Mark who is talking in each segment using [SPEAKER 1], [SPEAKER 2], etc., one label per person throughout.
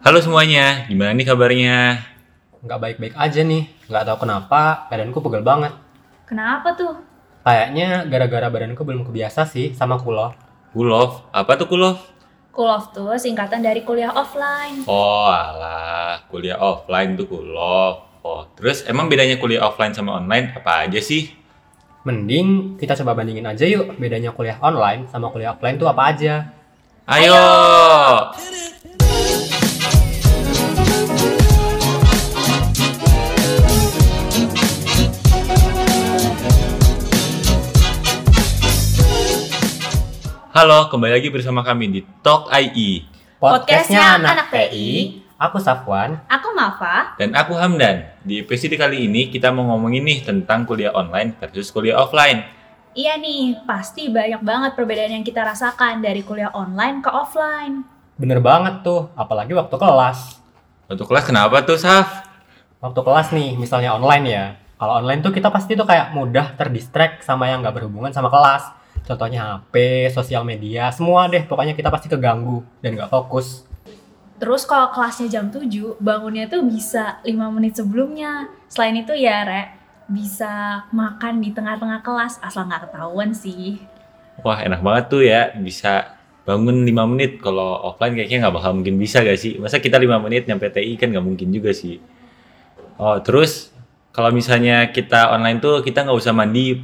[SPEAKER 1] Halo semuanya, gimana nih kabarnya?
[SPEAKER 2] Nggak baik-baik aja nih. Nggak tahu kenapa, badanku pegel banget.
[SPEAKER 3] Kenapa tuh?
[SPEAKER 2] Kayaknya gara-gara badanku belum kebiasa sih sama kulov.
[SPEAKER 1] Kulov, apa tuh kulov?
[SPEAKER 3] Kulov tuh singkatan dari kuliah offline.
[SPEAKER 1] Oh alah, kuliah offline tuh kulov. Oh, terus emang bedanya kuliah offline sama online apa aja sih?
[SPEAKER 2] Mending kita coba bandingin aja yuk bedanya kuliah online sama kuliah offline tuh apa aja.
[SPEAKER 1] Ayo! Halo, kembali lagi bersama kami di Talk IE
[SPEAKER 3] Podcastnya Anak PI.
[SPEAKER 2] Aku Safwan.
[SPEAKER 3] Aku Mafa.
[SPEAKER 1] dan aku Hamdan. Di episode kali ini kita mau ngomongin nih tentang kuliah online versus kuliah offline.
[SPEAKER 3] Iya nih, pasti banyak banget perbedaan yang kita rasakan dari kuliah online ke offline.
[SPEAKER 2] Bener banget tuh, apalagi waktu kelas.
[SPEAKER 1] Untuk kelas kenapa tuh, Saf?
[SPEAKER 2] Waktu kelas nih, misalnya online ya. Kalau online tuh kita pasti tuh kayak mudah terdistract sama yang nggak berhubungan sama kelas. Contohnya HP, sosial media, semua deh. Pokoknya kita pasti keganggu dan nggak fokus.
[SPEAKER 3] Terus kalau kelasnya jam 7, bangunnya tuh bisa 5 menit sebelumnya. Selain itu ya, Rek, bisa makan di tengah-tengah kelas asal nggak ketahuan sih.
[SPEAKER 1] Wah, enak banget tuh ya bisa bangun 5 menit. Kalau offline kayaknya nggak bakal mungkin bisa gak sih? Masa kita 5 menit nyampe TI kan nggak mungkin juga sih. Oh, terus kalau misalnya kita online tuh kita nggak usah mandi.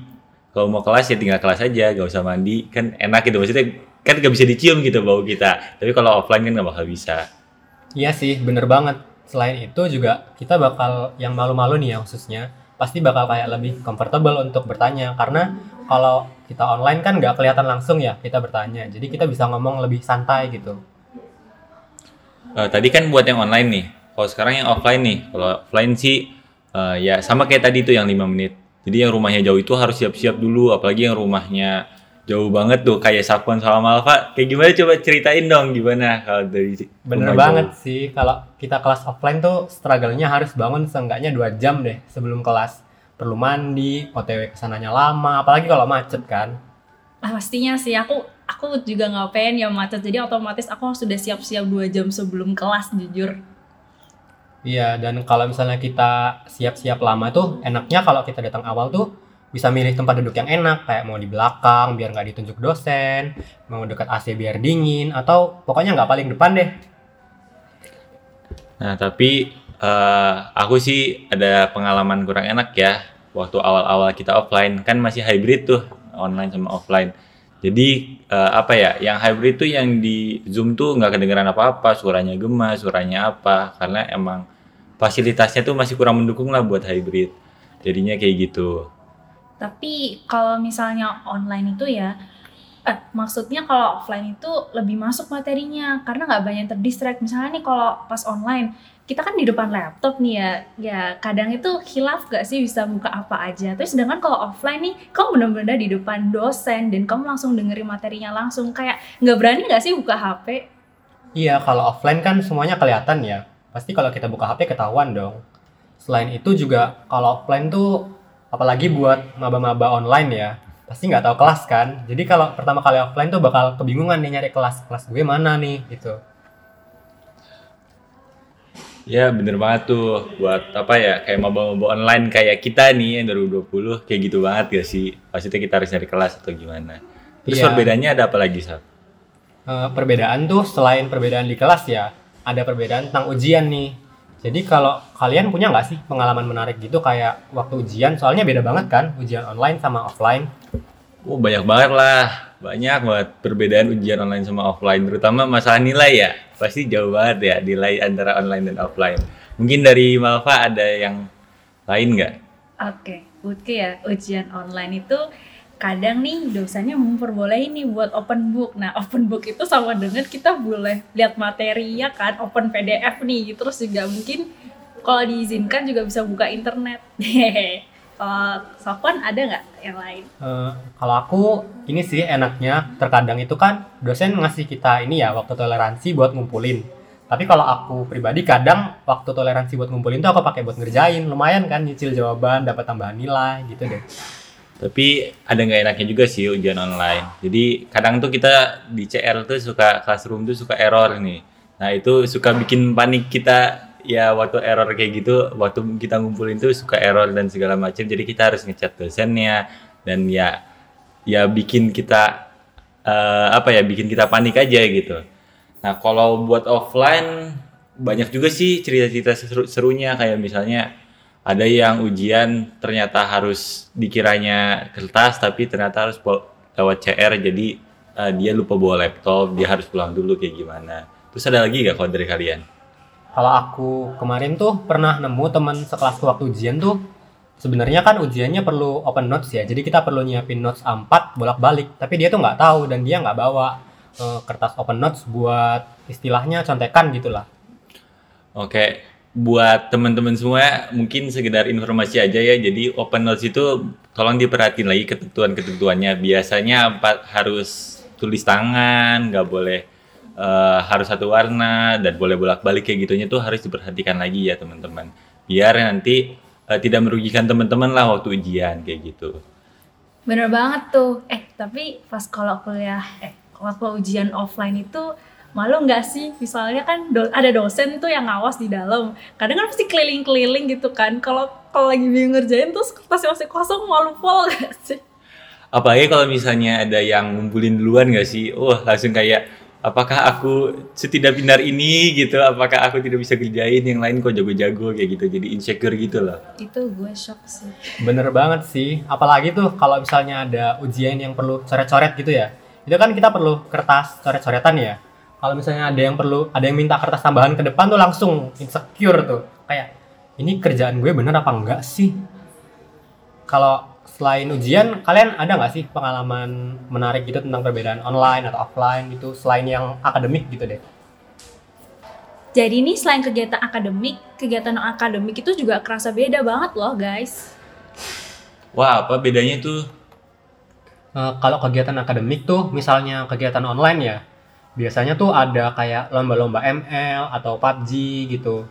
[SPEAKER 1] Kalau mau kelas ya tinggal kelas aja, nggak usah mandi. Kan enak gitu maksudnya kan nggak bisa dicium gitu bau kita. Tapi kalau offline kan nggak bakal bisa.
[SPEAKER 2] Iya sih, bener banget. Selain itu juga kita bakal yang malu-malu nih ya khususnya pasti bakal kayak lebih comfortable untuk bertanya karena kalau kita online kan nggak kelihatan langsung ya kita bertanya jadi kita bisa ngomong lebih santai gitu
[SPEAKER 1] Eh, tadi kan buat yang online nih. Kalau sekarang yang offline nih. Kalau offline sih eh, ya sama kayak tadi tuh yang 5 menit. Jadi yang rumahnya jauh itu harus siap-siap dulu. Apalagi yang rumahnya jauh banget tuh kayak Sapuan sama Malva. Kayak gimana coba ceritain dong gimana kalau dari
[SPEAKER 2] bener banget
[SPEAKER 1] jauh.
[SPEAKER 2] sih kalau kita kelas offline tuh struggle-nya harus bangun seenggaknya dua jam deh sebelum kelas perlu mandi otw ke sananya lama apalagi kalau macet kan
[SPEAKER 3] Ah, pastinya sih aku aku juga nggak pengen ya macet jadi otomatis aku harus sudah siap-siap dua jam sebelum kelas jujur
[SPEAKER 2] iya dan kalau misalnya kita siap-siap lama tuh enaknya kalau kita datang awal tuh bisa milih tempat duduk yang enak kayak mau di belakang biar nggak ditunjuk dosen mau dekat AC biar dingin atau pokoknya nggak paling depan deh
[SPEAKER 1] Nah tapi eh, aku sih ada pengalaman kurang enak ya. Waktu awal-awal kita offline kan masih hybrid tuh online sama offline. Jadi eh, apa ya? Yang hybrid tuh yang di Zoom tuh nggak kedengeran apa-apa, suaranya gemas, suaranya apa, karena emang fasilitasnya tuh masih kurang mendukung lah buat hybrid. Jadinya kayak gitu.
[SPEAKER 3] Tapi kalau misalnya online itu ya, eh, maksudnya kalau offline itu lebih masuk materinya karena nggak banyak terdistract. Misalnya nih kalau pas online kita kan di depan laptop nih ya, ya kadang itu hilaf gak sih bisa buka apa aja. Terus sedangkan kalau offline nih, kamu benar-benar di depan dosen dan kamu langsung dengerin materinya langsung kayak nggak berani nggak sih buka HP?
[SPEAKER 2] Iya, kalau offline kan semuanya kelihatan ya. Pasti kalau kita buka HP ketahuan dong. Selain itu juga kalau offline tuh apalagi buat maba-maba online ya, pasti nggak tahu kelas kan. Jadi kalau pertama kali offline tuh bakal kebingungan nih nyari kelas. Kelas gue mana nih gitu.
[SPEAKER 1] Ya bener banget tuh buat apa ya kayak maba-maba online kayak kita nih yang 2020 kayak gitu banget gak sih? Maksudnya kita harus nyari kelas atau gimana? Terus
[SPEAKER 2] Iya.
[SPEAKER 1] perbedaannya ada apa lagi, Sab?
[SPEAKER 2] Eh, perbedaan tuh selain perbedaan di kelas ya, ada perbedaan tentang ujian nih. Jadi kalau kalian punya nggak sih pengalaman menarik gitu kayak waktu ujian? Soalnya beda banget kan ujian online sama offline.
[SPEAKER 1] Oh banyak banget lah, banyak banget perbedaan ujian online sama offline, terutama masalah nilai ya, pasti jauh banget ya nilai antara online dan offline. Mungkin dari Malva ada yang lain nggak?
[SPEAKER 3] Oke, oke ya ujian online itu kadang nih dosennya memperbolehin nih buat open book. Nah open book itu sama dengan kita boleh lihat materinya kan, open PDF nih. Terus juga mungkin kalau diizinkan juga bisa buka internet. Kalau Sofwan ada nggak yang lain?
[SPEAKER 2] Eh, kalau aku ini sih enaknya terkadang itu kan dosen ngasih kita ini ya waktu toleransi buat ngumpulin. Tapi kalau aku pribadi kadang waktu toleransi buat ngumpulin tuh aku pakai buat ngerjain, lumayan kan nyicil jawaban, dapat tambahan nilai gitu deh.
[SPEAKER 1] Tapi ada nggak enaknya juga sih ujian online. Jadi kadang tuh kita di CR tuh suka classroom tuh suka error nih. Nah itu suka bikin panik kita ya waktu error kayak gitu, waktu kita ngumpulin tuh suka error dan segala macam. Jadi kita harus ngechat dosennya dan ya ya bikin kita eh, apa ya bikin kita panik aja gitu. Nah kalau buat offline banyak juga sih cerita-cerita seru- serunya kayak misalnya ada yang ujian ternyata harus dikiranya kertas tapi ternyata harus lewat CR jadi eh, dia lupa bawa laptop dia harus pulang dulu kayak gimana terus ada lagi gak kalau dari kalian
[SPEAKER 2] Kalau aku kemarin tuh pernah nemu teman sekelasku waktu ujian tuh sebenarnya kan ujiannya perlu open notes ya. Jadi kita perlu nyiapin notes A4 bolak-balik. Tapi dia tuh nggak tahu dan dia nggak bawa eh, kertas open notes buat istilahnya contekan gitulah.
[SPEAKER 1] Oke, buat teman-teman semua mungkin sekedar informasi aja ya. Jadi open notes itu tolong diperhatiin lagi ketentuan-ketentuannya. Biasanya empat harus tulis tangan, nggak boleh eh, harus satu warna dan boleh bolak-balik kayak gitunya tuh harus diperhatikan lagi ya teman-teman. Biar nanti eh, tidak merugikan teman-teman lah waktu ujian kayak gitu.
[SPEAKER 3] Bener banget tuh. Eh, tapi pas kalau kuliah, eh, waktu ujian offline itu malu nggak sih? Misalnya kan do- ada dosen tuh yang ngawas di dalam. Kadang kan pasti keliling-keliling gitu kan. Kalau kalau lagi bingung ngerjain terus kertasnya masih kosong malu pol gak sih?
[SPEAKER 1] Apalagi kalau misalnya ada yang ngumpulin duluan gak sih? Wah langsung kayak apakah aku setidak pintar ini gitu? Apakah aku tidak bisa kerjain yang lain kok jago-jago kayak gitu? Jadi insecure gitu loh.
[SPEAKER 3] Itu gue shock sih.
[SPEAKER 2] Bener banget sih. Apalagi tuh kalau misalnya ada ujian yang perlu coret-coret gitu ya. Itu kan kita perlu kertas coret-coretan ya. Kalau misalnya ada yang perlu, ada yang minta kertas tambahan ke depan tuh langsung insecure tuh. Kayak ini kerjaan gue bener apa enggak sih? Kalau selain ujian, kalian ada nggak sih pengalaman menarik gitu tentang perbedaan online atau offline gitu selain yang akademik gitu deh?
[SPEAKER 3] Jadi nih selain kegiatan akademik, kegiatan non akademik itu juga kerasa beda banget loh guys.
[SPEAKER 1] Wah apa bedanya tuh?
[SPEAKER 2] Eh, kalau kegiatan akademik tuh misalnya kegiatan online ya biasanya tuh ada kayak lomba-lomba ML atau PUBG gitu.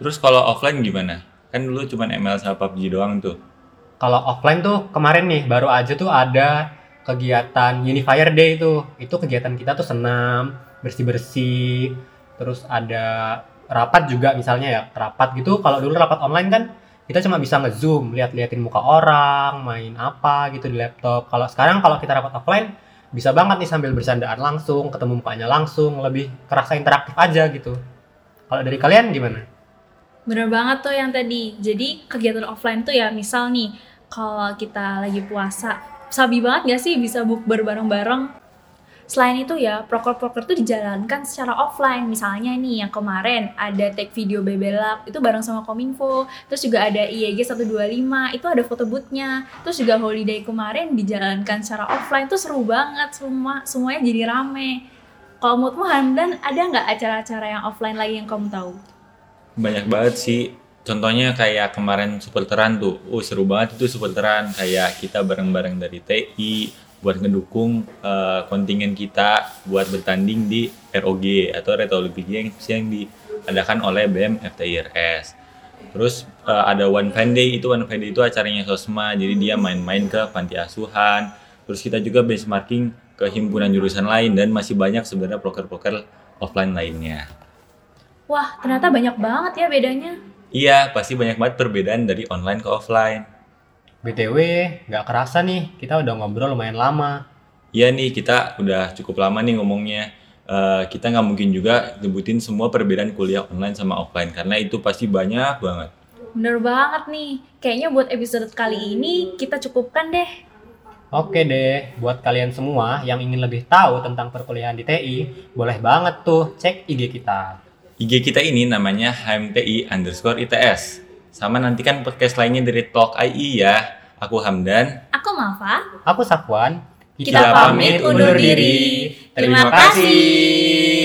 [SPEAKER 1] Terus kalau offline gimana? Kan dulu cuma ML sama PUBG doang tuh.
[SPEAKER 2] kalau offline tuh kemarin nih baru aja tuh ada kegiatan Unifier Day itu itu kegiatan kita tuh senam bersih-bersih. Terus ada rapat juga misalnya ya rapat gitu. Kalau dulu rapat online kan kita cuma bisa nge-zoom lihat-liatin muka orang main apa gitu di laptop. Kalau sekarang kalau kita rapat offline bisa banget nih sambil bersandaan langsung ketemu mukanya langsung lebih kerasa interaktif aja gitu kalau dari kalian gimana
[SPEAKER 3] Bener banget tuh yang tadi. Jadi kegiatan offline tuh ya misal nih kalau kita lagi puasa, sabi banget gak sih bisa bukber bareng-bareng? Selain itu ya, proker-proker tuh dijalankan secara offline. Misalnya nih yang kemarin ada tag video Bebelak itu bareng sama Kominfo. Terus juga ada IEG 125 itu ada foto bootnya. Terus juga holiday kemarin dijalankan secara offline tuh seru banget semua semuanya jadi rame. Kalau menurutmu Hamdan ada nggak acara-acara yang offline lagi yang kamu tahu?
[SPEAKER 1] Banyak banget sih. Contohnya kayak kemarin Supporteran tuh. Oh seru banget itu Supporteran. Kayak kita bareng-bareng dari TI buat ngedukung eh, kontingen kita buat bertanding di ROG atau Red Olympic Games yang diadakan oleh BEM FTIRS. Terus eh, ada One Fan Day itu One Fan Day itu acaranya Sosma. Jadi dia main-main ke panti asuhan. Terus kita juga benchmarking ke himpunan jurusan lain dan masih banyak sebenarnya proker-proker offline lainnya.
[SPEAKER 3] Wah, ternyata banyak banget ya bedanya.
[SPEAKER 1] Iya, pasti banyak banget perbedaan dari online ke offline.
[SPEAKER 2] BTW nggak kerasa nih kita udah ngobrol lumayan lama
[SPEAKER 1] Iya nih, kita udah cukup lama nih ngomongnya. Eh, kita nggak mungkin juga nyebutin semua perbedaan kuliah online sama offline karena itu pasti banyak banget.
[SPEAKER 3] Bener banget nih. Kayaknya buat episode kali ini kita cukupkan deh.
[SPEAKER 2] Oke deh, buat kalian semua yang ingin lebih tahu tentang perkuliahan di TI, boleh banget tuh cek IG kita.
[SPEAKER 1] IG kita ini namanya HMTI underscore ITS. Sama nantikan podcast lainnya dari Talk IE ya. Aku Hamdan.
[SPEAKER 3] Aku Mafa.
[SPEAKER 2] Aku Safwan.
[SPEAKER 3] Kita pamit undur diri. Terima kasih.